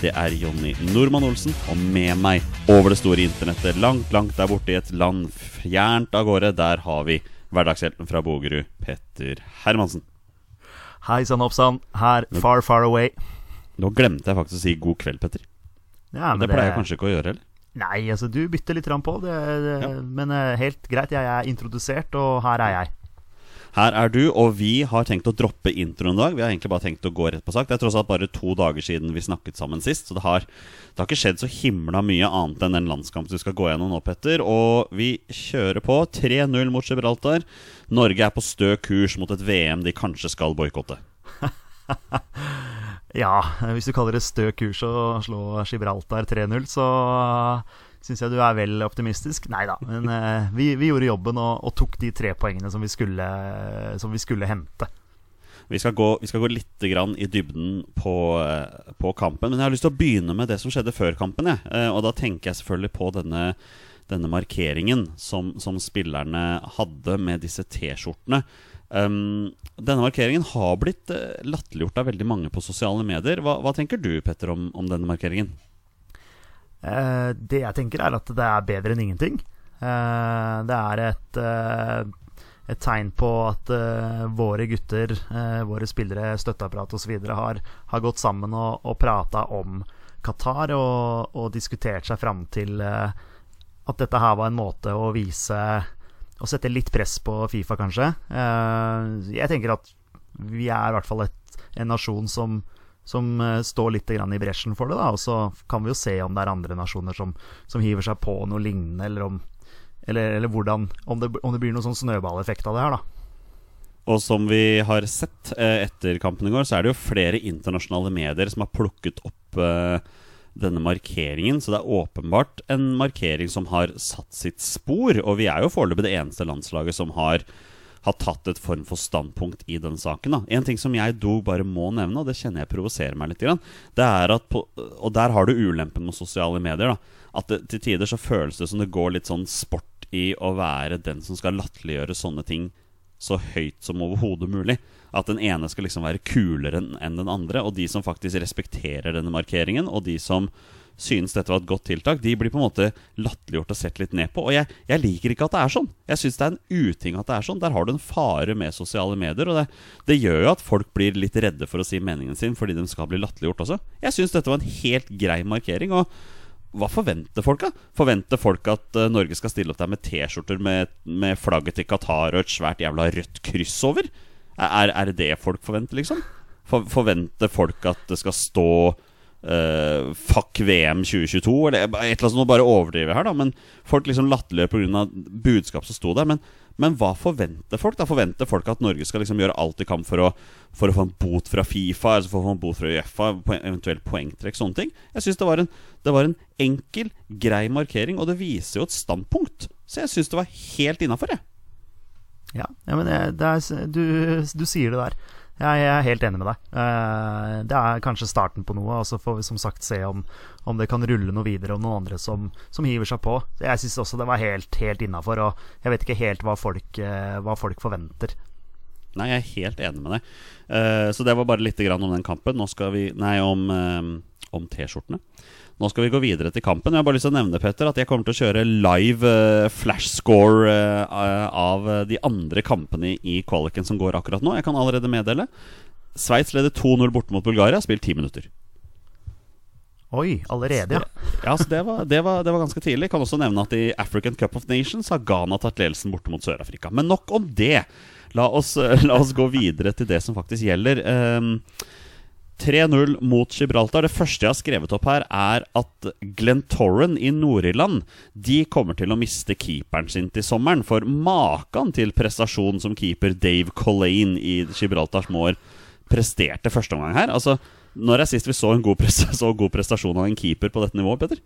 det er Jonny Normann Olsen, og med meg over det store internettet, langt, langt der borte i et land fjernt av gårde, der har vi hverdagshjelpen fra Bogerud, Petter Hermansen. Hei sann, oppsann. Her, far, far away. Nå glemte jeg faktisk å si god kveld, Petter. Ja, Det pleier jeg kanskje ikke å gjøre, eller? Nei, altså, du bytter litt på. Det, det, Ja. Men eh, helt greit, jeg er introdusert, og her er jeg. Her er du, og vi har tenkt å droppe introen i dag. Vi har egentlig bare tenkt å gå rett på sak. Det er tross alt bare to dager siden vi snakket sammen sist, så det har, det har ikke skjedd så himla mye annet enn den landskampen du skal gå gjennom nå, Petter. Og vi kjører på. 3-0 mot Gibraltar. Norge er på stø kurs mot et VM de kanskje skal boikotte. Ja, hvis du kaller det stø kurs å slå Gibraltar 3-0, så syns jeg du er vel optimistisk. Nei da, men eh, vi, vi gjorde jobben og, og tok de tre poengene som vi skulle, som vi skulle hente. Vi skal gå, vi skal gå litt i dybden på, eh, på kampen. Men jeg har lyst til å begynne med det som skjedde før kampen. Jeg. Eh, Og da tenker jeg selvfølgelig på denne, denne markeringen som, som spillerne hadde med disse T-skjortene. Um, denne markeringen har blitt latterliggjort av veldig mange på sosiale medier. Hva, hva tenker du, Petter, om, om denne markeringen? Eh, det jeg tenker, er at det er bedre enn ingenting. Eh, det er et, eh, et tegn på at våre gutter, våre spillere, støtteapparat osv. Har, har gått sammen og, og prata om Qatar og, og diskutert seg fram til at dette her var en måte å vise Å sette litt press på Fifa, kanskje. Jeg tenker at vi er i hvert fall et, en nasjon som som eh, står litt i bresjen for det. da, Og så kan vi jo se om det er andre nasjoner som, som hiver seg på noe lignende, eller om eller, eller hvordan, om det, om det blir noen sånn snøballeffekt av det her, da. Og som vi har sett eh, etter kampen i går, så er det jo flere internasjonale medier som har plukket opp eh, denne markeringen. Så det er åpenbart en markering som har satt sitt spor. Og vi er jo foreløpig det eneste landslaget som har, har tatt et form for standpunkt i den saken. Da. En ting som jeg dog bare må nevne, og det kjenner jeg provoserer meg litt, det er at på, Og der har du ulempen med sosiale medier. Da, at det, til tider så føles det som det går litt sånn sport i å være den som skal latterliggjøre sånne ting så høyt som overhodet mulig. At den ene skal liksom være kulere enn den andre. Og de som faktisk respekterer denne markeringen, og de som synes dette var et godt tiltak, de blir på en måte latterliggjort og sett litt ned på. Og jeg, jeg liker ikke at det er sånn. Jeg syns det er en uting at det er sånn. Der har du en fare med sosiale medier. Og det, det gjør jo at folk blir litt redde for å si meningen sin fordi de skal bli latterliggjort også. Jeg syns dette var en helt grei markering. Og hva forventer folk, da? Forventer folk at uh, Norge skal stille opp der med T-skjorter med, med flagget til Qatar og et svært jævla rødt kryss over? Er, er det det folk forventer, liksom? For, forventer folk at det skal stå eh, 'fuck VM 2022'? Eller et eller annet nå bare overdriver her, da. Men folk liksom latterliggjør pga. budskap som sto der. Men, men hva forventer folk? da? Forventer folk at Norge skal liksom gjøre alt de kan for å, for å få en bot fra Fifa, altså for å få en bot fra Uefa, eventuelt poengtrekk, sånne ting? Jeg syns det, var en- det var en enkel, grei markering, og det viser jo et standpunkt. Så jeg syns det var helt innafor, jeg. Ja, ja men det er, du, du sier det der. Jeg, er helt enig med deg. Eh, det er kanskje starten på noe, og så får vi som sagt se om, om det kan rulle noe videre, og noen andre som, som hiver seg på. Jeg syns også det var helt, helt innafor, og jeg vet ikke helt hva folk, eh, hva folk forventer. Nei, jeg er helt enig med deg. Eh, så det var bare litt grann om den kampen. Nå skal vi Nei, om, om T-skjortene. Nå skal vi gå videre til kampen. Jeg har bare lyst til å nevne Petter, at jeg kommer til å kjøre live eh, flashscore eh, av eh, de andre kampene i kvaliken som går akkurat nå. Jeg kan allerede meddele. Sveits leder 2-0 borte mot Bulgaria. Spilt ti minutter. Oi, allerede, ja. Ja, så det var, det, var, det var ganske tidlig. Kan også nevne at i African Cup of Nations har Ghana tatt ledelsen borte mot Sør-Afrika. Men nok om det. La oss, la oss gå videre til det som faktisk gjelder. Um, 3-0 mot Gibraltar. Det første jeg har skrevet opp her, er at Glentorren i Nord-Irland De kommer til å miste keeperen sin til sommeren. For maken til prestasjon som keeper Dave Collane i Gibraltars mål presterte første omgang her. Altså, Når er sist vi så en god, så god prestasjon av en keeper på dette nivået, Petter?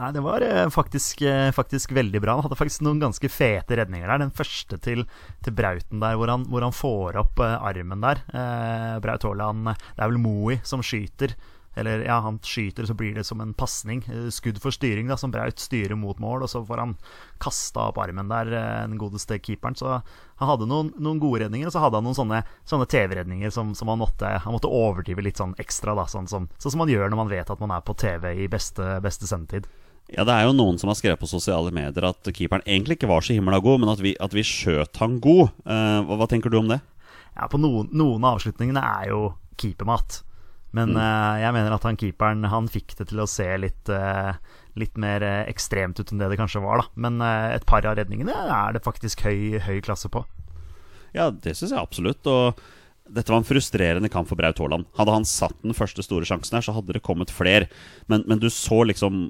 Nei, det var eh, faktisk, eh, faktisk, veldig bra. Han hadde faktisk noen ganske fete redninger der. Den første til, til Brauten der, hvor han, hvor han, får opp eh, armen der. Eh, Braut Haaland Det er vel Moey som skyter. Eller ja, han skyter, så blir det som en pasning. Skudd for styring, da, som Braut styrer mot mål. Og så får han kasta opp armen der, den godeste keeperen. Så han hadde noen, noen gode redninger, og så hadde han noen sånne, sånne TV-redninger som, som, han måtte Han måtte overdrive litt sånn ekstra, da. Sånn som, sånn som man gjør når man vet at man er på TV i beste, beste sendetid. Ja, det er jo noen som har skrevet på sosiale medier at keeperen egentlig ikke var så himla god, men at vi, at vi skjøt han god. Uh, hva, hva, tenker du om det? Ja, på noen, noen av avslutningene er jo keepermat. Men mm. uh, jeg mener at han keeperen Han fikk det til å se litt, uh, litt mer ekstremt ut enn det det kanskje var. da Men et par av redningene er det faktisk høy, høy klasse på. Ja, det syns jeg absolutt. Og dette var en frustrerende kamp for Braut Haaland. Hadde han satt den første store sjansen her, så hadde det kommet flere. Men, men du så liksom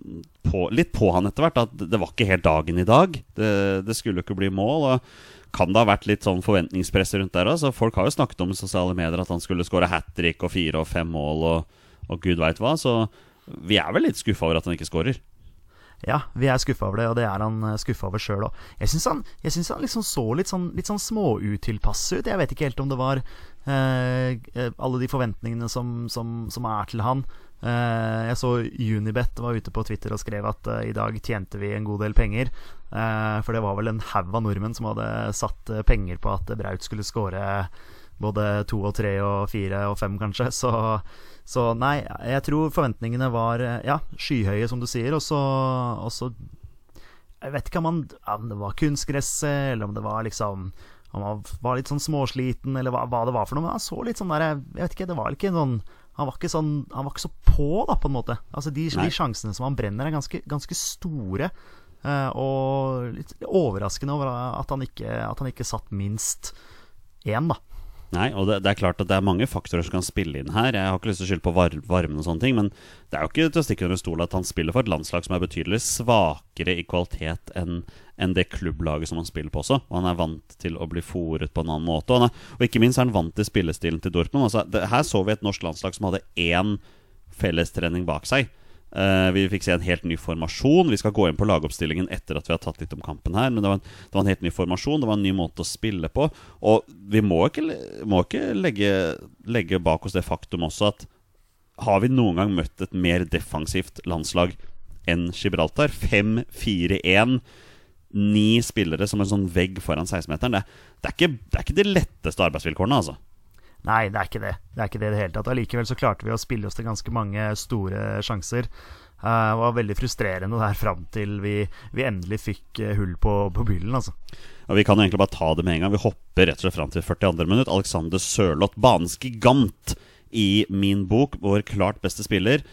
på, litt på han etter hvert at det var ikke helt dagen i dag. Det, det skulle ikke bli mål. Og kan det ha vært litt sånn forventningspress rundt der Altså, Folk har jo snakket om i sosiale medier at han skulle skåre hat trick og fire og fem mål og, og gud veit hva. Så vi er vel litt skuffa over at han ikke skårer. Ja, vi er skuffa over det, og det er han eh, skuffa over sjøl òg. Jeg syns han, jeg synes han liksom så litt sånn, sånn småutilpass ut. Jeg vet ikke helt om det var eh, eh, alle de forventningene som, som, som er til han. Eh, jeg så Unibet var ute på Twitter og skrev at eh, i dag tjente vi en god del penger. Uh, for det var vel en haug av nordmenn som hadde satt penger på at Braut skulle skåre både to og tre og fire og fem, kanskje. Så så nei, jeg tror forventningene var eh, ja, skyhøye, som du sier. Og så Jeg vet ikke om, man, om det var kunstgresset, eller om det var liksom Om han var litt sånn småsliten, eller hva, hva, det var for noe. Men han så litt sånn der Jeg vet ikke, det var ikke noen han var ikke, sånn, han var ikke så på, da, på en måte. Altså De, de sjansene som han brenner, er ganske, ganske store. Uh, og litt overraskende over at han ikke, at han ikke satt minst én, da. Nei, og det, det, er klart at det er mange faktorer som kan spille inn her. Jeg har ikke lyst til å skylde på var varmen og sånne ting, men det er jo ikke til å stikke under stol at han spiller for et landslag som er betydelig svakere i kvalitet enn enn det klubblaget som han spiller på også. Og han er vant til å bli fòret på en annen måte. Og, er, og ikke minst er han vant til spillestilen til Dortmund. Altså, det, her så vi et norsk landslag som hadde én fellestrening bak seg. Uh, vi fikk se en helt ny formasjon. Vi skal gå inn på lagoppstillingen etter at vi har tatt litt om kampen her. Men det var, en, det var en helt ny formasjon, det var en ny måte å spille på. Og vi må ikke, må ikke legge, legge, bak oss det faktum også at har vi noen gang møtt et mer defensivt landslag enn Gibraltar? 5-4-1. Ni spillere som en sånn vegg foran 16-meteren. Det, det, det, er ikke de letteste arbeidsvilkårene, altså. Nei, det er ikke det. Det er ikke det i det hele tatt. Allikevel så klarte vi å spille oss til ganske mange store sjanser. Uh, det var veldig frustrerende der fram til vi, vi endelig fikk uh, hull på, på byllen, altså. Ja, Vi kan egentlig bare ta det med en gang. Vi hopper rett og slett fram til 42. minutt. Alexander Sørloth, banens gigant i min bok, vår klart beste spiller.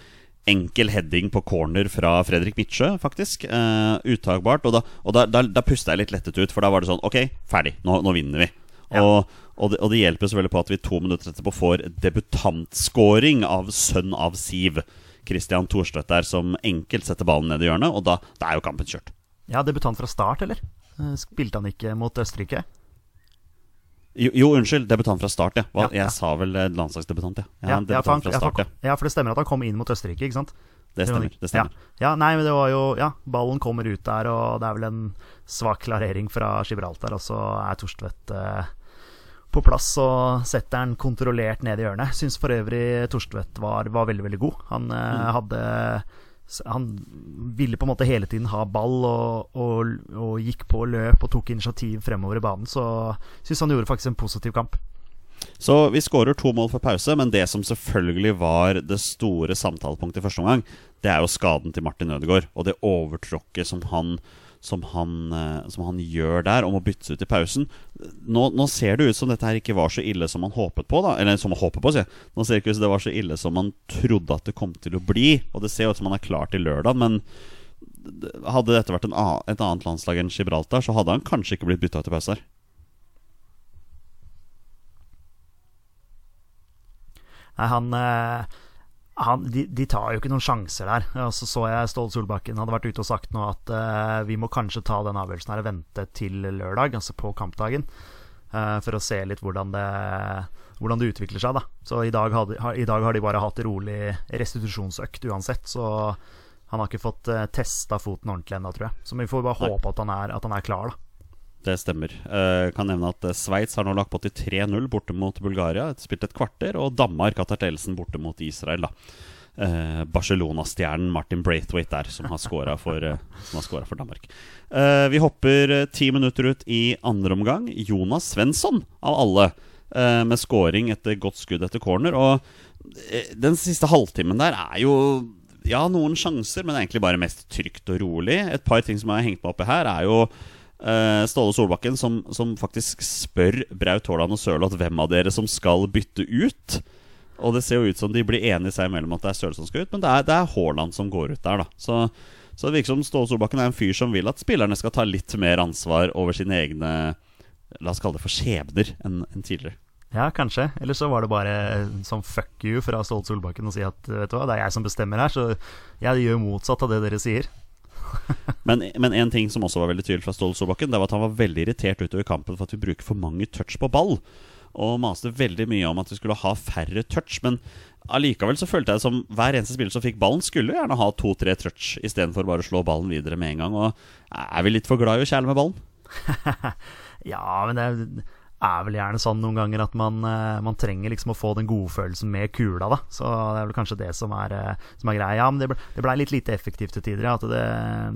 Enkel heading på corner fra Fredrik Midtsjø, faktisk. Uh, uttagbart. Og, da, og da, da, da pusta jeg litt lettet ut, for da var det sånn Ok, ferdig. Nå, nå vinner vi. Ja. Og og det, og det, hjelper selvfølgelig på at vi to minutter etterpå får debutantscoring av sønn av Siv. Christian Thorstvedt der som enkelt setter ballen ned i hjørnet, og da, da er jo kampen kjørt. Ja, debutant fra start, eller? Eh, spilte han ikke mot Østerrike? Jo, jo, unnskyld. Debutant fra start, ja. ja, ja. Jeg sa vel eh, landslagsdebutant, ja. Ja, ja, for han, start, ja, for det stemmer at han kom inn mot Østerrike, ikke sant? Det stemmer. det stemmer ja. nei, men det var jo Ja, ballen kommer ut der, og det er vel en svak klarering fra Gibraltar, og så er Torstvedt eh, på plass og setter den kontrollert ned i hjørnet. Syns for øvrig Torstvedt var, var, veldig, veldig god. Han eh, mm. hadde han ville på en måte hele tiden ha ball og, og, og gikk på løp og tok initiativ fremover i banen. Så syns han gjorde faktisk en positiv kamp. Så vi skårer to mål for pause, men det som selvfølgelig var det store samtalepunktet i første omgang, det er jo skaden til Martin Ødegaard og det overtråkket som han som han, eh, som han gjør der, om å bytte ut i pausen. Nå, nå, ser det ut som dette her ikke var så ille som man håpet på. da Eller som man håper på, sier. Nå ser det ikke ut som det var så ille som man trodde at det kom til å bli. Og det ser ut som han er klar til lørdag, men hadde dette vært annen, et annet landslag enn Gibraltar, så hadde han kanskje ikke blitt bytta ut i pause her. Nei, han, han de, de, tar jo ikke noen sjanser der. Og så så jeg Ståle Solbakken hadde vært ute og sagt nå at uh, vi må kanskje ta den avgjørelsen her og vente til lørdag, altså på kampdagen. Uh, for å se litt hvordan det, hvordan det utvikler seg. da Så i dag, hadde, ha, i dag har de bare hatt rolig restitusjonsøkt uansett. Så han har ikke fått uh, eh, testa foten ordentlig ennå, tror jeg. Så vi får bare håpe at han, er, at han er klar, da. Det stemmer. Uh, kan nevne at uh, Sveits har nå lagt på til 3-0 borte mot Bulgaria. Spilt et kvarter. Og Danmark har tatt ledelsen borte mot Israel. uh, Barcelona-stjernen Martin Braithwaite der, som har scora for, uh, for, Danmark. Uh, vi hopper ti minutter ut i andre omgang. Jonas Svensson, av alle, med scoring etter godt skudd etter corner. Og den siste halvtimen der er jo ja, noen sjanser, men egentlig bare mest trygt og rolig. Et par ting som har hengt meg opp her, er jo uh, Ståle Solbakken som, som, faktisk spør Braut Haaland og Sørloth hvem av dere som skal bytte ut. Og det ser jo ut som de blir enige seg imellom at det er Sørloth som skal ut, men det er, det er Haaland som går ut der, da. Så, så, det virker som Ståle Solbakken er en fyr som vil at spillerne skal ta litt mer ansvar over sine egne La oss kalle det for skjebner enn en tidligere. Ja, kanskje. Eller så var det bare sånn fuck you fra Ståle Solbakken å si at vet du hva, det er jeg som bestemmer her, så jeg gjør motsatt av det dere sier. men, men en ting som også var veldig tydelig fra Ståle Solbakken, Det var at han var veldig irritert utover kampen for at vi bruker for mange touch på ball. Og maste veldig mye om at vi skulle ha færre touch. Men allikevel så følte jeg det som hver eneste spiller som fikk ballen, skulle gjerne ha to-tre touch istedenfor bare å slå ballen videre med en gang. Og er vi litt for glad i å kjæle med ballen? ja, men det er er vel gjerne sånn noen ganger at man, uh, man trenger liksom å få den godfølelsen med kula. da Så det er vel kanskje det som er, uh, som er greia. Ja, men det ble, det ble, litt lite effektivt til tider. ja. At det,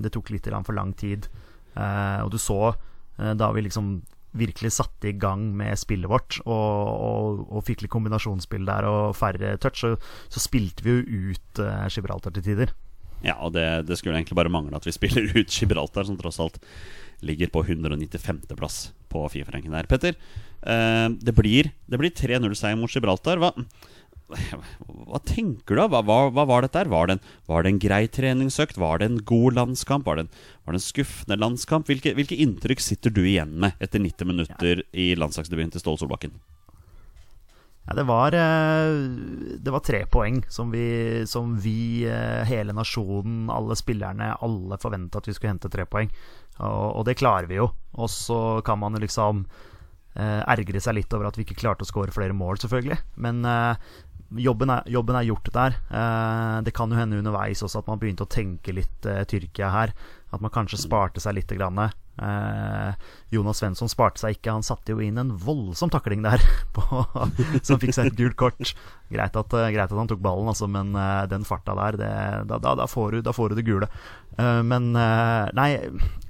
det tok litt for lang tid. Uh, og du så da vi liksom virkelig satte i gang med spillet vårt og, og, og fikk litt kombinasjonsspill der og færre touch, så, så spilte vi jo ut Gibraltar til tider. Ja, og det, det skulle egentlig bare mangle at vi spiller ut Gibraltar, som tross alt ligger på 195.-plass på Fifa-ranken der. Petter, eh, det blir, blir 3-0-seier mot Gibraltar. Hva, hva, tenker du? Hva, hva, hva var dette? Var det, en, var det en grei treningsøkt? Var det en god landskamp? Var det en, var det en skuffende landskamp? Hvilke, hvilke, inntrykk sitter du igjen med etter 90 minutter i landslagsdebuten til Ståle Solbakken? Ja, det var, eh, det var tre poeng som vi, som vi, eh, hele nasjonen, alle spillerne, alle forventa at vi skulle hente tre poeng. Og, og, det klarer vi jo. Og så kan man liksom eh, ergre seg litt over at vi ikke klarte å skåre flere mål, selvfølgelig. Men jobben, er, jobben, er, gjort der. Eh, det kan jo hende underveis også at man begynte å tenke litt eh, Tyrkia her. At man kanskje sparte seg litt. Grann. Eh, Jonas Svensson sparte seg ikke. Han satte jo inn en voldsom takling der, på, som fikk seg et gult kort. Greit at, greit at han tok ballen, altså, men den farta der, det, da, da, da, får du, da, får du, det gule. Men nei,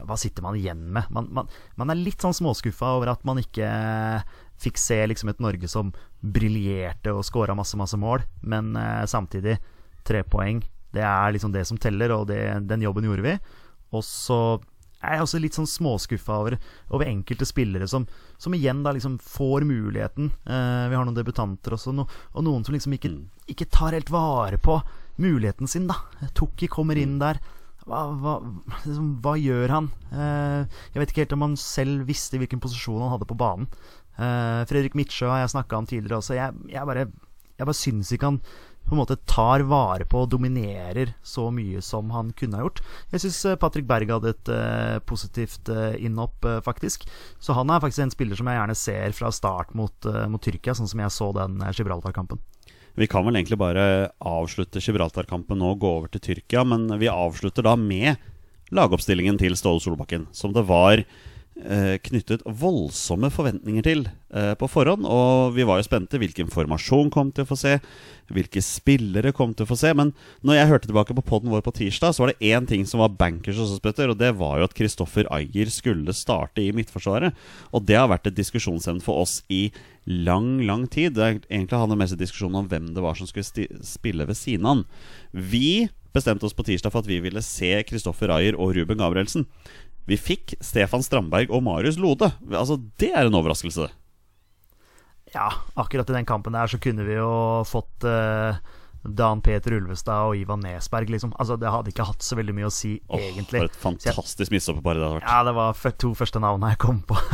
hva sitter man igjen med? Man, man, man er litt sånn småskuffa over at man ikke fikk se liksom et Norge som briljerte og skåra masse, masse mål, men samtidig tre poeng. Det er liksom det som teller, og det, den jobben gjorde vi. Og så er jeg også litt sånn småskuffa over, over, enkelte spillere som, som, igjen da liksom får muligheten. Eh, vi har noen debutanter også, no, og noen som liksom ikke, mm. ikke, tar helt vare på muligheten sin. da Tukki kommer inn mm. der. Hva, hva, liksom, hva gjør han? Eh, jeg vet ikke helt om han selv visste hvilken posisjon han hadde på banen. Eh, Fredrik Midtsjø har jeg snakka om tidligere også. Jeg, jeg, bare, jeg bare syns ikke han på en måte tar vare på og dominerer så mye som han kunne ha gjort. Jeg syns eh, Patrick Berg hadde et uh, positivt uh, innhopp, uh, faktisk. Så han er faktisk en spiller som jeg gjerne ser fra start mot, mot Tyrkia, sånn som jeg så den Gibraltar-kampen. Vi kan vel egentlig bare avslutte Gibraltar-kampen nå og gå over til Tyrkia, men vi avslutter da med lagoppstillingen til Ståle Solbakken, som det var knyttet voldsomme forventninger til eh, på forhånd. Og vi var jo spente. Hvilken formasjon kom til å få se? Hvilke spillere kom til å få se? Men når jeg hørte tilbake på poden vår på tirsdag, så var det én ting som var bankers og Spetter, og det var jo at Kristoffer Ayer skulle starte i Midtforsvaret. Og det har vært et diskusjonsemne for oss i lang, lang tid. Det er egentlig handler mest diskusjon om hvem det var som skulle spille ved siden av han. Vi bestemte oss på tirsdag for at vi ville se Kristoffer Ayer og Ruben Gabrielsen. Vi fikk Stefan Strandberg og Marius Lode. Altså, Det er en overraskelse. Ja, akkurat i den kampen der så kunne vi jo fått eh, Dan Peter Ulvestad og Ivan Nesberg, liksom. Altså, det hadde ikke hatt så veldig mye å si, Åh, egentlig. For et fantastisk midtstopperpar det hadde vært. Ja, det var to første navnene jeg kom på.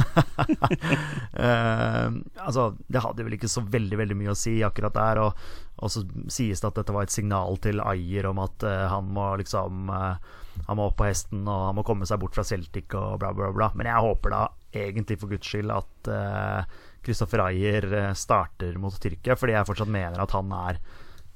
Eh, altså, det hadde vel ikke så veldig veldig mye å si akkurat der. Og, og så sies det at dette var et signal til Ayer om at uh, han må liksom uh, Han må opp på hesten og han må komme seg bort fra Celtic og bla, bla, bla. Men jeg håper da egentlig for guds skyld at Kristoffer Ayer eh, starter mot Tyrkia, fordi jeg fortsatt mener at han er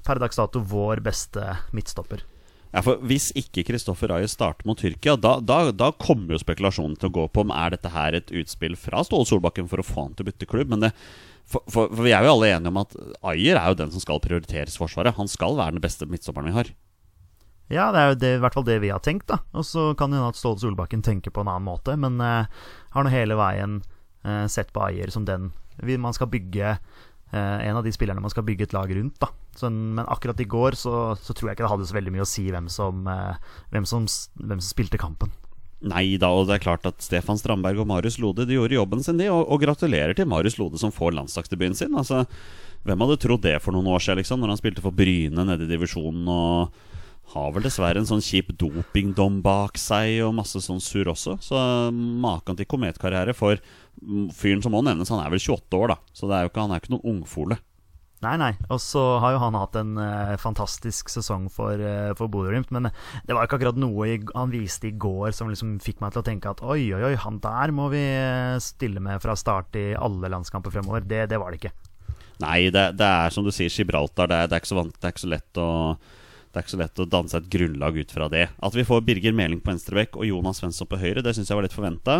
per dags dato vår beste midtstopper. Ja, for Hvis ikke Kristoffer Ayer starter mot Tyrkia, da, da, da kommer jo spekulasjonen til å gå på om er dette her et utspill fra Ståle Solbakken for å få han til å bytte klubb. Men det, for, for, for vi er jo alle enige om at Ayer er jo den som skal prioriteres Forsvaret. Han skal være den beste midtsommeren vi har. Ja, det er jo det, i hvert fall det vi har tenkt, da. Og så kan det hende at Ståle Solbakken tenker på en annen måte, men eh, har nå hele veien eh, sett på Ayer som den man skal bygge En av de spillerne man skal bygge et lag rundt, da. Så, men akkurat i går så, så tror jeg ikke det hadde så veldig mye å si hvem som, eh, hvem som, hvem som spilte kampen. Nei da, og det er klart at Stefan Strandberg og Marius Lode De gjorde jobben sin, de. Og, og gratulerer til Marius Lode som får landslagsdebuten sin. Altså, Hvem hadde trodd det for noen år siden, liksom, når han spilte for Bryne nede i divisjonen og har vel dessverre en sånn kjip dopingdom bak seg og masse sånn surr også. Så maken til kometkarriere for mm, fyren som må nevnes, han er vel 28 år, da. Så det er jo ikke, han er ikke noen ungfole. Nei, nei. Og så har jo han hatt en uh, fantastisk sesong for, uh, for Bodø-Glimt. Men det var ikke akkurat noe i, han viste i går som liksom fikk meg til å tenke at oi, oi, oi, han der må vi eh, stille med fra start i alle landskamper fremover. Det, det var det ikke. Nei, det, det er som du sier, Gibraltar. Det er, det er, ikke, så vant, det er ikke så lett å det er ikke så lett å danne seg et grunnlag ut fra det. At vi får Birger Meling på venstrebekk og Jonas Svensson på høyre, det syns jeg var litt forventa.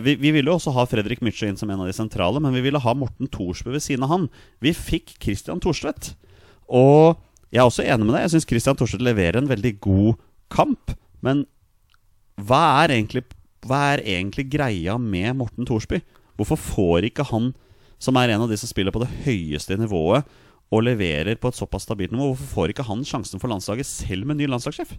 vi, vi ville jo også ha Fredrik Mytsjø inn som en av de sentrale, men vi ville ha Morten Thorsbø ved siden av han. Vi fikk Christian Thorstvedt. Og jeg er også enig med deg. Jeg syns Christian Thorstvedt leverer en veldig god kamp. Men hva er egentlig, hva er egentlig greia med Morten Thorsby? Hvorfor får ikke han, som er en av de som spiller på det høyeste nivået, og leverer på et såpass stabilt nivå, hvorfor får ikke han sjansen for landslaget selv med ny landslagssjef?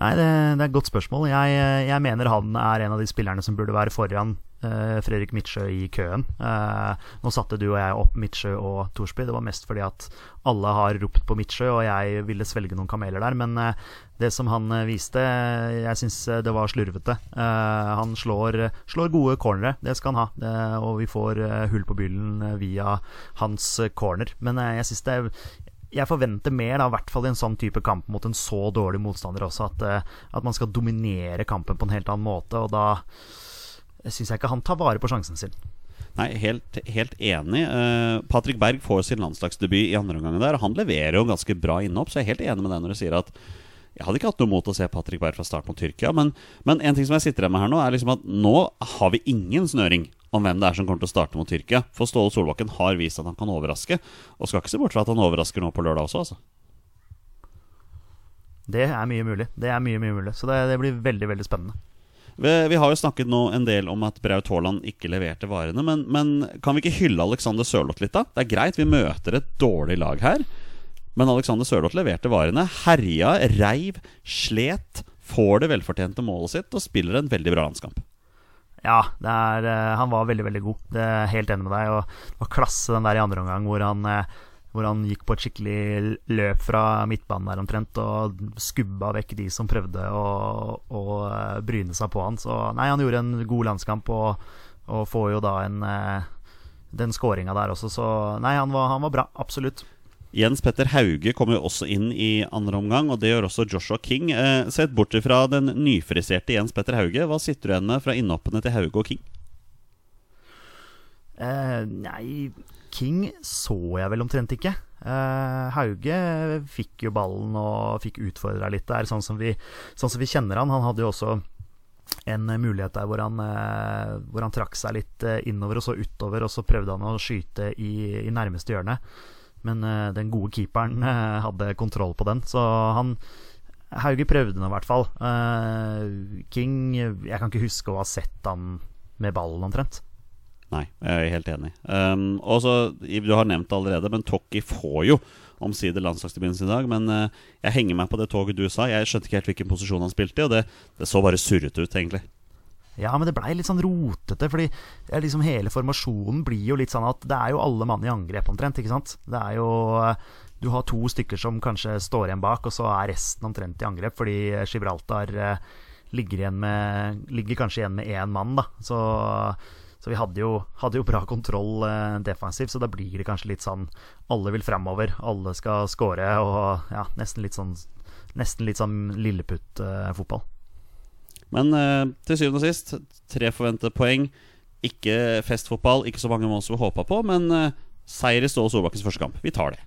Nei, det, det er et godt spørsmål. Jeg, jeg mener han er en av de spillerne som burde være foran Fredrik Midtsjø i køen. Eh, nå satte du og jeg opp Midtsjø og Thorsby. Det var mest fordi at alle har ropt på Midtsjø, og jeg ville svelge noen kameler der. Men eh, det som han eh, viste, jeg syns det var slurvete. Eh, han slår, slår gode cornere, det skal han ha. Og vi får eh, hull på byllen eh, via hans eh, corner. Men eh, jeg syns det jeg forventer mer, da, i hvert fall i en sånn type kamp mot en så dårlig motstander også, at, eh, at man skal dominere kampen på en helt annen måte. Og da syns jeg ikke han tar vare på sjansen sin. Nei, helt, helt enig. Uh, Patrick Berg får sin landslagsdebut i andre omgang der. Han leverer jo ganske bra innhopp, så jeg er helt enig med deg når du sier at jeg hadde ikke hatt noe mot å se Patrick Berg fra start mot Tyrkia. Men, men en ting som jeg sitter igjen med her nå, er liksom at nå har vi ingen snøring om hvem det er som kommer til å starte mot Tyrkia. For Ståle Solbakken har vist at han kan overraske, og skal ikke se bort fra at han overrasker nå på lørdag også, altså. Det er mye mulig. Det er mye, mye mulig. Så det, det blir veldig, veldig spennende. Vi, har jo snakket nå en del om at Braut Haaland ikke leverte varene, men, men kan vi ikke hylle Alexander Sørloth litt, da? Det er greit, vi møter et dårlig lag her. Men Alexander Sørloth leverte varene. Herja, reiv, slet. Får det velfortjente målet sitt og spiller en veldig bra landskamp. Ja, er, eh, han var veldig, veldig god. Det er helt enig med deg. Og det var klasse den der i andre omgang hvor han, eh, hvor han gikk på et skikkelig løp fra midtbanen der omtrent og skubba vekk de som prøvde å, å eh, bryne seg på han. Så nei, han gjorde en god landskamp og, og får jo da en eh, den skåringa der også, så nei, han var, han var bra. Absolutt. Jens Petter Hauge kommer jo også inn i andre omgang, og det gjør også Joshua King. Eh, sett bort fra den nyfriserte Jens Petter Hauge, hva sitter du igjen med fra innhoppene til Hauge og King? Eh, nei, King så jeg vel omtrent ikke. Uh, Hauge fikk jo ballen og fikk utfordra litt der, sånn som, vi, sånn som vi kjenner han. Han hadde jo også en mulighet der hvor han, eh, hvor han trakk seg litt eh, innover og så utover, og så prøvde han å skyte i, i nærmeste hjørne. Men den gode keeperen hadde kontroll på den, så han Hauge prøvde nå i hvert fall. King Jeg kan ikke huske å ha sett han med ballen, omtrent. Nei, jeg er helt enig. Um, og så, Du har nevnt det allerede, men Tokki får jo omsider landslagsdebuten i dag. Men uh, jeg henger meg på det toget du sa. Jeg skjønte ikke helt hvilken posisjon han spilte i, og det, det så bare surrete ut, egentlig. Ja, men det blei litt sånn rotete, fordi liksom hele formasjonen blir jo litt sånn at det er jo alle mann i angrep omtrent, ikke sant? Det er jo Du har to stykker som kanskje står igjen bak, og så er resten omtrent i angrep, fordi Gibraltar eh, ligger, igjen med, ligger kanskje igjen med én mann, da. Så, så vi hadde jo, hadde jo, bra kontroll eh, defensivt, så da blir det kanskje litt sånn Alle vil framover, alle skal score, og ja, nesten litt sånn Nesten litt sånn lilleputt-fotball. Men eh, til syvende og sist, tre forventede poeng. Ikke festfotball, ikke så mange mål som vi håpa på, men eh, seier i Ståle Solbakkens første kamp. Vi tar det.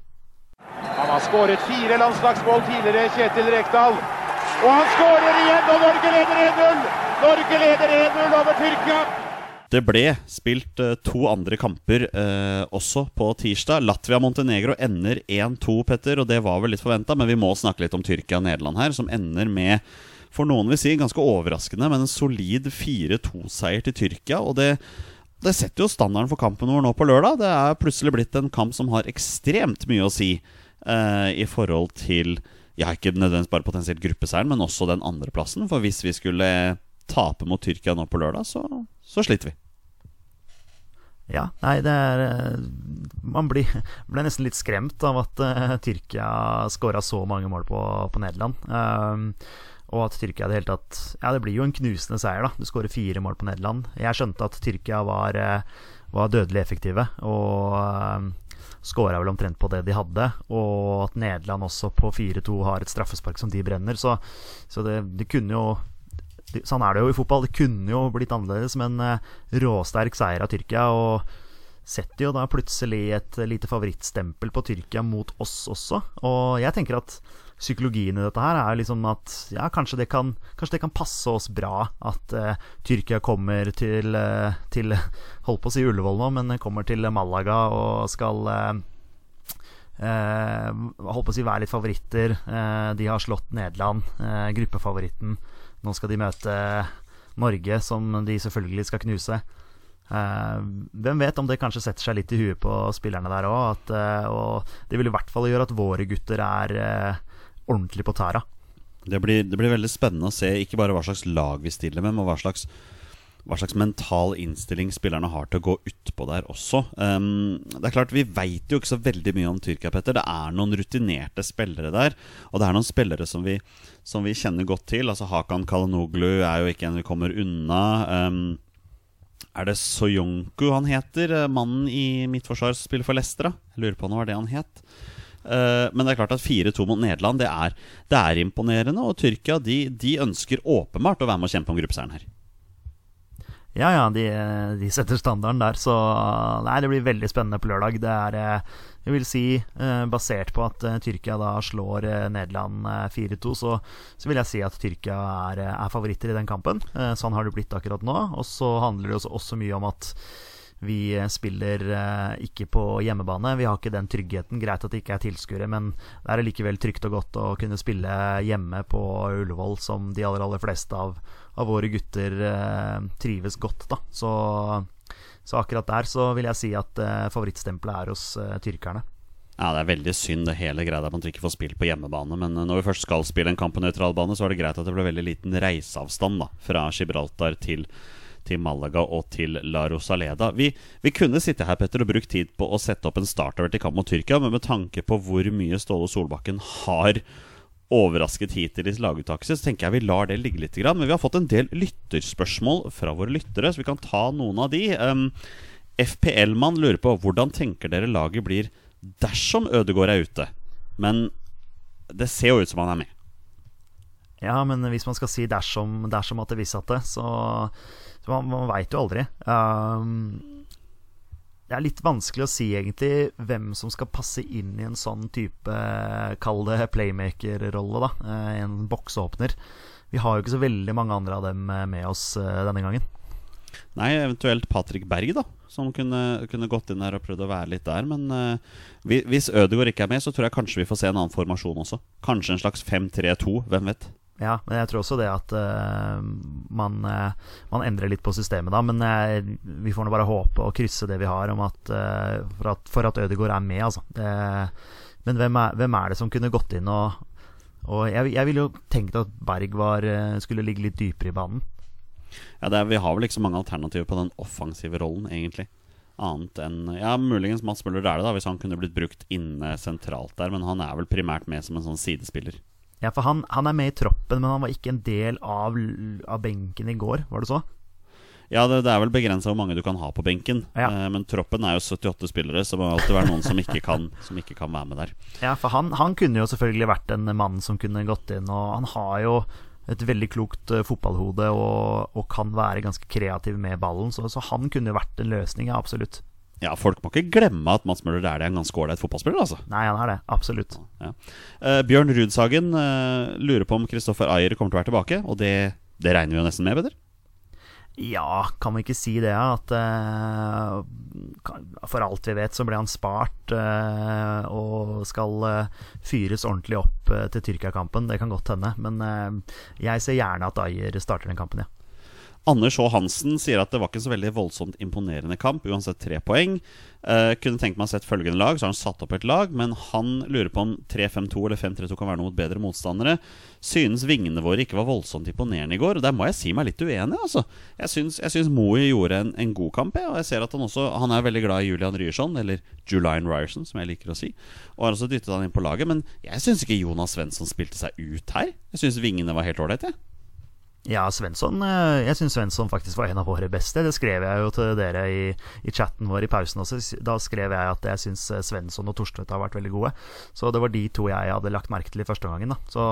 Han har skåret fire landslagsmål tidligere, Kjetil Rekdal. Og han skårer igjen, og Norge leder 1-0! Norge leder 1-0 over Tyrkia. Det ble spilt uh, to andre kamper eh, også på tirsdag. Latvia-Montenegro ender 1-2, Petter, og det var vel litt forventa, men vi må snakke litt om Tyrkia og Nederland her, som ender med for noen vil si ganske overraskende, men en solid 4-2-seier til Tyrkia. Og det, det, setter jo standarden for kampen vår nå på lørdag. Det er plutselig blitt en kamp som har ekstremt mye å si eh, i forhold til ja, ikke nødvendigvis bare potensielt gruppeseieren, men også den andreplassen. For hvis vi skulle tape mot Tyrkia nå på lørdag, så, så sliter vi. Ja, nei, det er eh, Man blir, ble nesten litt skremt av at uh, Tyrkia skåra så mange mål på, på Nederland. Uh, og at Tyrkia det hele tatt Ja, det blir jo en knusende seier, da. Du skårer fire mål på Nederland. Jeg skjønte at Tyrkia var, eh, var dødelig effektive, og uh, skåra vel omtrent på det de hadde. Og at Nederland også på 4-2 har et straffespark som de brenner. Så, så det, det, kunne jo Sånn er det jo i fotball. Det kunne jo blitt annerledes, men uh, råsterk seier av Tyrkia. Og setter jo da plutselig et lite favorittstempel på Tyrkia mot oss også. Og jeg tenker at psykologien i dette her er liksom at ja, kanskje det kan, kanskje det kan passe oss bra at uh, Tyrkia kommer til, uh, til Holdt på å si Ullevål nå, men kommer til Malaga og skal uh, holdt på å si være litt favoritter. de har slått Nederland, gruppefavoritten. Nå skal de møte Norge, som de selvfølgelig skal knuse. Eh, hvem vet om det kanskje setter seg litt i huet på spillerne der òg. Eh, det vil i hvert fall gjøre at våre gutter er eh, ordentlig på tæra. Det blir, det blir, veldig spennende å se ikke bare hva slags lag vi stiller med, men hva slags, hva slags mental innstilling spillerne har til å gå utpå der også. Um, det er klart, Vi veit jo ikke så veldig mye om Tyrkia, Petter. Det er noen rutinerte spillere der. Og det er noen spillere som vi, som vi kjenner godt til. Altså Hakan Kalanoglu er jo ikke en vi kommer unna. Um, er det Soyonku han heter? Mannen i midtforsvar som spiller for Leicester? Jeg lurer på om det var det han het. Uh, men det er klart at 4-2 mot Nederland det er, det er, imponerende. Og Tyrkia de, de, ønsker åpenbart å være med å kjempe om gruppeseieren her. Ja, ja, de, de, setter standarden der. Så nei, det blir veldig spennende på lørdag. Det er, eh, jeg vil si, uh, basert på at uh, Tyrkia da slår Nederland 4-2, så, så, vil jeg si at Tyrkia er, er favoritter i den kampen. sånn har det blitt akkurat nå. Og så handler det også, også mye om at vi spiller eh, ikke på hjemmebane. Vi har ikke den tryggheten. Greit at det ikke er tilskuere, men det er likevel trygt og godt å kunne spille hjemme på Ullevål, som de aller, aller fleste av, av våre gutter eh, trives godt. Da. Så, så, akkurat der så vil jeg si at eh, favorittstempelet er hos eh, tyrkerne. Ja, Det er veldig synd det hele greia at man ikke får spilt på hjemmebane. Men når vi først skal spille en kamp på nøytral bane, så er det greit at det ble veldig liten reiseavstand da, fra Gibraltar til til Malaga og til La Rosaleda. Vi, vi, kunne sitte her Petter, og brukt tid på å sette opp en startover til kamp mot Tyrkia, men med tanke på hvor mye Ståle Solbakken har overrasket hittil i laguttaket så tenker jeg vi lar det ligge litt. Men vi har fått en del lytterspørsmål fra våre lyttere, så vi kan ta noen av de. Um, FPL-mann lurer på hvordan tenker dere laget blir dersom Ødegård er ute? Men det ser jo ut som han er med. Ja, men hvis man skal si dersom, dersom at det visste at det, så så man, man veit jo aldri. Um, det er litt vanskelig å si egentlig hvem som skal passe inn i en sånn type, kall det playmaker-rolle, da. Eh, en bokseåpner. Vi har jo ikke så veldig mange andre av dem eh, med oss eh, denne gangen. Nei, eventuelt Patrick Berg, da. Som kunne, kunne, gått inn der og prøvd å være litt der. Men uh, hvis Ødegaard ikke er med, så tror jeg kanskje vi får se en annen formasjon også. Kanskje en slags 5-3-2. Hvem vet? Ja, men jeg tror også det at uh, man, uh, man, endrer litt på systemet da. Men uh, vi får nå bare håpe og krysse det vi har om at, for at, for at Ødegaard er med, altså. men hvem er, hvem er, det som kunne gått inn og, og jeg, jeg ville jo tenkt at Berg var, skulle ligge litt dypere i banen. Ja, det er, Vi har vel ikke så mange alternativer på den offensive rollen, egentlig. Annet enn Ja, muligens Mats Møller Dæhlie, da, hvis han kunne blitt brukt inne sentralt der. Men han er vel primært med som en sånn sidespiller. Ja, for han, han er med i troppen, men han var ikke en del av, av benken i går, var det så? Ja, det, det er vel begrensa hvor mange du kan ha på benken. Ja. Eh, men troppen er jo 78 spillere, så det må alltid være noen som ikke kan, som ikke kan være med der. Ja, for han, han kunne jo selvfølgelig vært en mann som kunne gått inn, og han har jo et veldig klokt eh, fotballhode og, og kan være ganske kreativ med ballen, så, så han kunne jo vært en løsning, ja, absolutt. Ja, Folk må ikke glemme at Mats Møller er det en ganske ålreit fotballspiller. altså Nei, han er det. Absolutt. ja. Uh, Bjørn Rudsagen uh, lurer på om Kristoffer Ayer kommer til å være tilbake, og det, det regner vi jo nesten med, Peder? Ja, kan vi ikke si det, at uh, For alt vi vet, så ble han spart uh, og skal uh, fyres ordentlig opp til Tyrkia-kampen. Det kan godt hende, men jeg ser gjerne at Ayer starter den kampen, ja. Anders H. Hansen sier at det var ikke så veldig voldsomt imponerende kamp, uansett tre poeng. Eh, kunne tenkt meg å sett følgende lag, så har han satt opp et lag, men han lurer på om 3-5-2 eller 5-3-2 kan være noe mot bedre motstandere. Synes vingene våre ikke var voldsomt imponerende i går, og der må jeg si meg litt uenig, altså. Jeg syns, jeg syns Moe gjorde en, en god kamp, jeg, og jeg ser at han også Han er veldig glad i Julian Ryerson, eller Julian Ryerson, som jeg liker å si, og har også dyttet han inn på laget, men jeg syns ikke Jonas Svensson spilte seg ut her. Jeg syns vingene var helt ålreite, jeg. Ja, Svensson eh, Jeg syns Svensson faktisk var en av våre beste. Det skrev jeg jo til dere i, i chatten vår i pausen også. Da skrev jeg at jeg syns Svensson og Torstvedt har vært veldig gode. Så det var de to jeg hadde lagt merke til i første omgangen. Så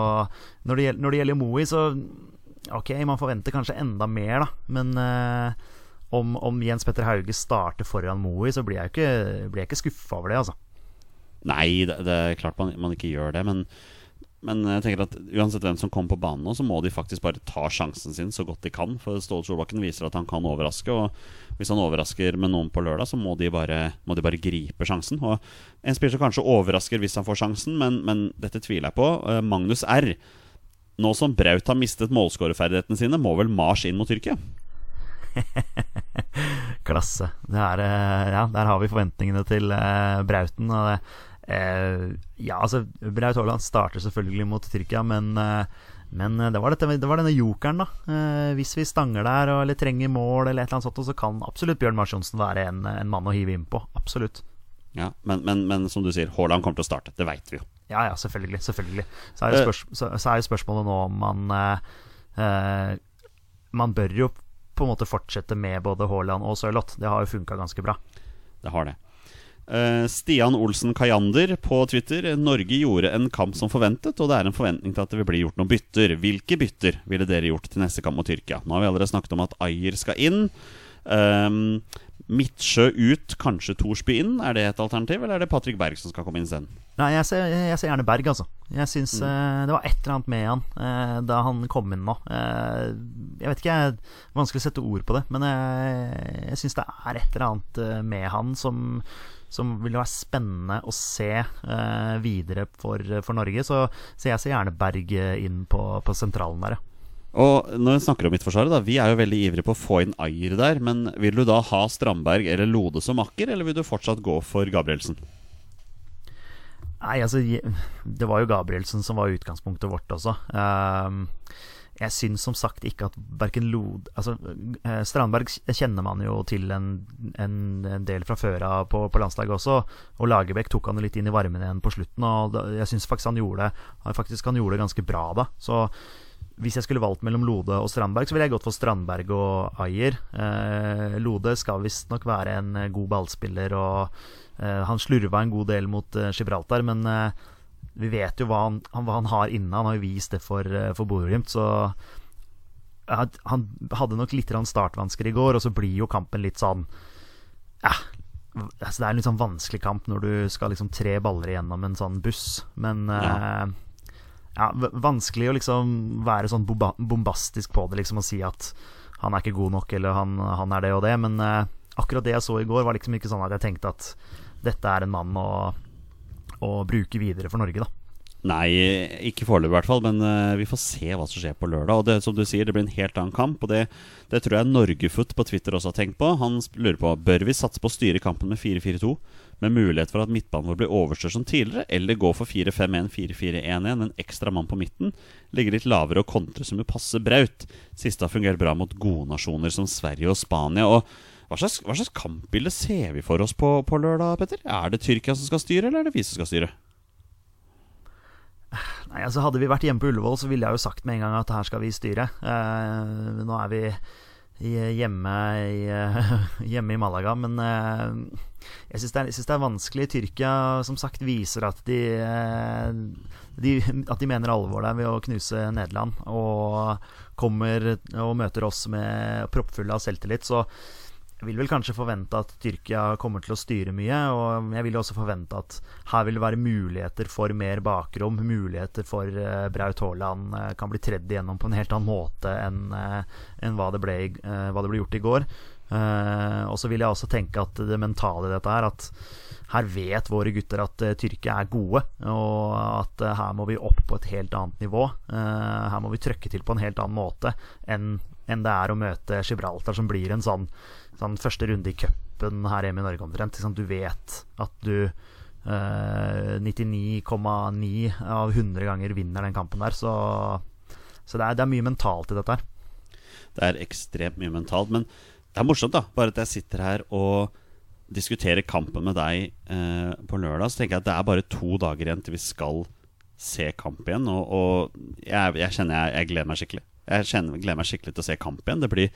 når det, gjelder, når det gjelder Moe, så Ok, man forventer kanskje enda mer, da. Men eh, om, om Jens Petter Hauge starter foran Moe, så blir jeg ikke, blir ikke skuffa over det, altså. Nei, det, det er klart man, man ikke gjør det, men men jeg tenker at uansett hvem som kommer på banen nå, så må de faktisk bare ta sjansen sin så godt de kan. For Ståle Solbakken viser at han kan overraske, og hvis han overrasker med noen på lørdag, så må de bare, må de bare gripe sjansen. Og En spiller som kanskje overrasker hvis han får sjansen, men, men dette tviler jeg på. Eh, Magnus R. Nå som Braut har mistet målskårerferdighetene sine, må vel Mars inn mot Tyrkia? Klasse. Er, eh, ja, der har vi forventningene til eh, Brauten. Og det, eh, ja, altså Braut Haaland starter selvfølgelig mot Tyrkia, men, eh, men det, var dette, det var denne jokeren, da. Eh, hvis vi stanger der og, eller trenger mål, eller et eller annet sånt, så kan absolutt Bjørn Mars Johnsen være en, en mann å hive innpå. Absolutt. Ja, men, men, men som du sier, Haaland kommer til å starte. Det veit vi jo. Ja, ja, selvfølgelig. selvfølgelig. Så er jo, spørs, så, så er jo spørsmålet nå om man eh, eh, Man bør jo på en måte fortsette med både Haaland og Sørloth. Det har jo funka ganske bra. Det har det. Eh, Stian Olsen Kajander på Twitter. Norge gjorde en kamp som forventet, og det er en forventning til at det vil bli gjort noen bytter. Hvilke bytter ville dere gjort til neste kamp mot Tyrkia? Nå har vi allerede snakket om at Ayer skal inn. Um, Midtsjø ut, kanskje Thorsby inn. Er det et alternativ, eller er det Patrick Berg som skal komme inn isteden? Nei, jeg ser, jeg ser gjerne Berg, altså. Jeg syns eh, det var et eller annet med han uh, da han kom inn nå. Uh, jeg vet ikke, jeg, vanskelig å sette ord på det, men jeg, syns det er et eller annet med han som, som vil være spennende å se videre for, for Norge. Så, så jeg ser gjerne Berg inn på, på sentralen der, ja. Og når vi snakker om Midtforsvaret, Vi er jo veldig ivrige på å få inn Ayer der. Men vil du da ha Strandberg eller Lode som makker, eller vil du fortsatt gå for Gabrielsen? Nei, altså Det var jo Gabrielsen som var utgangspunktet vårt også. Ehm, jeg syns som sagt ikke at verken Lode Altså, eh, Strandberg kjenner man jo til en, en, del fra før av på, på landslaget også. Og Lagerbäck tok han litt inn i varmen igjen på slutten, og jeg syns faktisk han gjorde Faktisk han gjorde det ganske bra da. Så hvis jeg skulle valgt mellom Lode og Strandberg, så ville jeg gått for Strandberg og Ayer. Eh, Lode skal visstnok være en eh, god ballspiller, og eh, han slurva en god del mot eh, Gibraltar, men eh, vi vet jo hva han, han, hva han har inne. Han har jo vist det for, eh, for Bodø-Glimt, så han hadde nok litt startvansker i går, og så blir jo kampen litt sånn Ja, altså det er en litt sånn vanskelig kamp når du skal liksom tre baller igjennom en sånn buss, men Ja. Ja, vanskelig å liksom være sånn bombastisk på det, liksom, og si at han er ikke god nok, eller han, han er det og det. Men eh, akkurat det jeg så i går, var liksom ikke sånn at jeg tenkte at dette er en mann å, å bruke videre for Norge, da. Nei, ikke foreløpig i hvert fall, men uh, vi får se hva som skjer på lørdag. Og det som du sier, det blir en helt annen kamp, og det, det tror jeg Norgefoot på Twitter også har tenkt på. Han lurer på bør vi satse på å styre kampen med 4-4-2, med mulighet for at midtbanen vår blir overstørt som tidligere, eller gå for 4-5-1, 4-4-1-1, en ekstra mann på midten, ligge litt lavere og kontre som jo passer Braut. Siste har fungert bra mot gode nasjoner som Sverige og Spania. og hva slags, hva slags kampbilde ser vi for oss på, på lørdag, Petter? Er det Tyrkia som skal styre, eller er det vi som skal styre? Nei, altså Hadde vi vært hjemme på Ullevål, så ville jeg jo sagt med en gang at her skal vi styre. Eh, nå er vi hjemme, i, hjemme i Malaga, men eh, jeg syns det, det er vanskelig. Tyrkia som sagt viser at de, eh, de, at de mener alvor der ved å knuse Nederland. Og kommer og møter oss med proppfulle av selvtillit. Så vil vel kanskje forvente at Tyrkia kommer til å styre mye. Og jeg vil også forvente at her vil det være muligheter for mer bakrom. Muligheter for uh, Braut Haaland eh, kan bli tredd igjennom på en helt annen måte enn eh, enn hva, det ble, hva det ble gjort i går. Og så vil jeg også tenke at det mentale i dette er at her vet våre gutter at Tyrkia er gode, og at her må vi opp på et helt annet nivå. Her må vi trøkke til på en helt annen måte enn enn det er å møte Gibraltar, som blir en sånn, sånn første runde i cupen her hjemme i Norge omtrent. Liksom. Du vet at du eh, 99,9 av 100 ganger vinner den kampen der, så, så det, er, det er mye mentalt i dette her. Det er ekstremt mye mentalt. Men det er morsomt, da. Bare at jeg sitter her og diskuterer kampen med deg eh, på lørdag, så tenker jeg at det er bare to dager igjen til vi skal se kamp igjen. Og, og jeg, jeg kjenner jeg, jeg gleder meg skikkelig. Jeg kjenner, gleder meg skikkelig til å se kamp igjen. Det blir,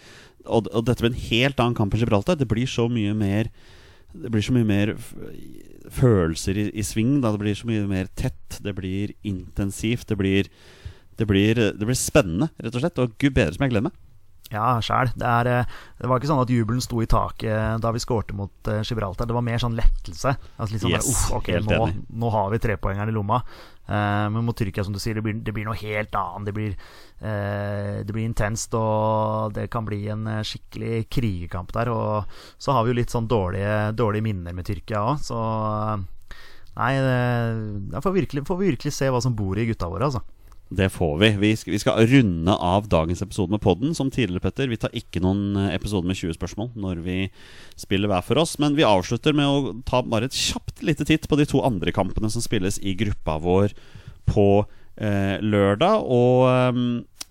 og, og dette blir en helt annen kamp enn Gibraltar. Det blir så mye mer Det blir så mye mer følelser i, i sving. Da. Det blir så mye mer tett. Det blir intensivt. Det blir, det blir, det blir spennende, rett og slett. Og gud bedre som jeg gleder meg. Ja, sjæl. Det, eh, det var ikke sånn at jubelen sto i taket da vi skårte mot eh, Gibraltar. Det var mer sånn lettelse. Altså litt sånn Yes, der, ok, nå, nå har vi trepoengeren i lomma. Uh, men mot Tyrkia, som du sier, det blir, det blir noe helt annet. Det blir, uh, det blir intenst, og det kan bli en eh, skikkelig krigerkamp der. Og så har vi jo litt sånn dårlige, dårlige minner med Tyrkia òg, så eh, Nei, da får vi, virkelig, virkelig se hva som bor i gutta våre, altså. Det får vi. Vi skal, vi skal runde av dagens episode med podden. Som tidligere, Petter. Vi tar ikke noen eh, episode med 20 spørsmål når vi spiller hver for oss. Men vi avslutter med å ta bare et kjapt lite titt på de to andre kampene som spilles i gruppa vår på eh, lørdag. Og eh,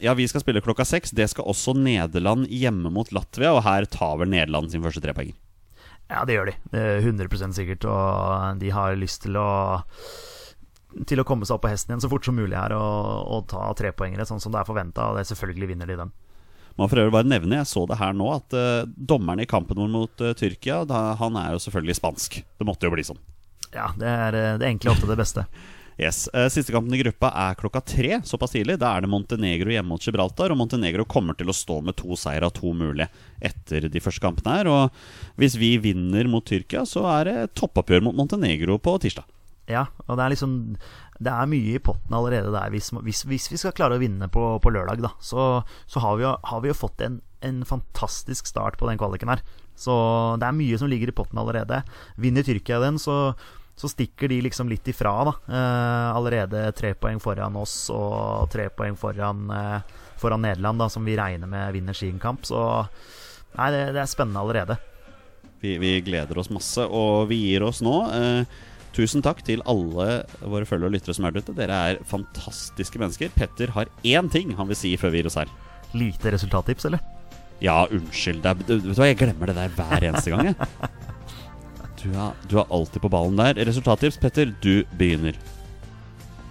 ja, vi skal spille klokka seks. Det skal også Nederland hjemme mot Latvia. Og her tar vel Nederland sin første trepoenger. Ja, det gjør de. Det er 100 sikkert. Og de har lyst til å Til å komme seg opp på hesten igjen så fort som mulig her og, og ta trepoengere, sånn som det er forventa. Selvfølgelig vinner de den. Man for øvrig bare nevne, jeg så det her nå, at uh, dommeren i kampen vår mot uh, Tyrkia, da, han er jo selvfølgelig spansk. Det måtte jo bli sånn. Ja, det er eh, det enkle ofte det beste. Yes, Siste kampen i gruppa er klokka tre, såpass tidlig. Da er det Montenegro hjemme mot Gibraltar. Og Montenegro kommer til å stå med to seier av to mulige etter de første kampene her. Og hvis vi vinner mot Tyrkia, så er det toppoppgjør mot Montenegro på tirsdag. Ja, og det er liksom Det er mye i potten allerede der. Hvis, hvis, hvis vi skal klare å vinne på, på lørdag, da, så, så har, vi jo, har vi jo fått en, en fantastisk start på den kvaliken her. Så det er mye som ligger i potten allerede. Vinner Tyrkia den, så, så stikker de liksom litt ifra, da. Eh, allerede tre poeng foran oss og tre poeng foran, eh, foran Nederland, da, som vi regner med vinner sin kamp. Så nei, det, det er spennende allerede. Vi, vi gleder oss masse, og vi gir oss nå. Eh, tusen takk til alle våre følgere og lyttere som er der ute. Dere er fantastiske mennesker. Petter har én ting han vil si før vi gir oss her. Lite resultattips, eller? Ja, unnskyld. Er, du, vet du hva, jeg glemmer det der hver eneste gang. Jeg. Du, er, du er alltid på ballen der. Resultattips, Petter. Du begynner.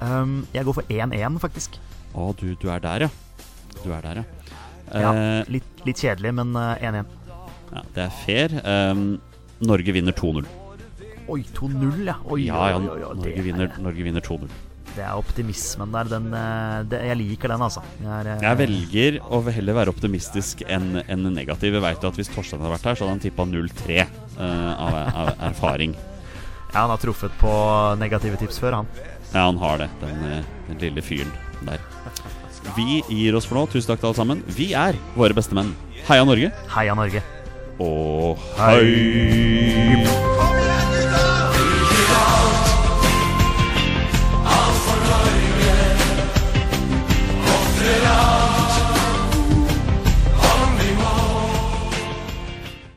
Um, jeg går for 1-1, faktisk. Å, du, du er der, ja. Du er der, ja. Ja, Eh, litt, litt kjedelig, men eh, 1-1. ja det er fair. Um, Norge vinner 2-0. Oi, 2-0, ja. Oi, Ja, ja, oi, oi, oi, Norge vinner, Norge vinner 2-0. det er optimismen der. Den, eh, det, jeg liker den, altså. Jeg, er, eh, Jeg velger å heller være optimistisk enn en negativ. Jeg vet jo at Hvis Torstein hadde vært her, så hadde han tippa 0-3 uh, av, av erfaring. Ja, han har truffet på negative tips før, han. Ja, han har det, den, eh, den lille fyren der. Vi gir oss for nå. Tusen takk til alle sammen. Vi er våre beste menn. Heia Norge. Heia Norge. Og hei!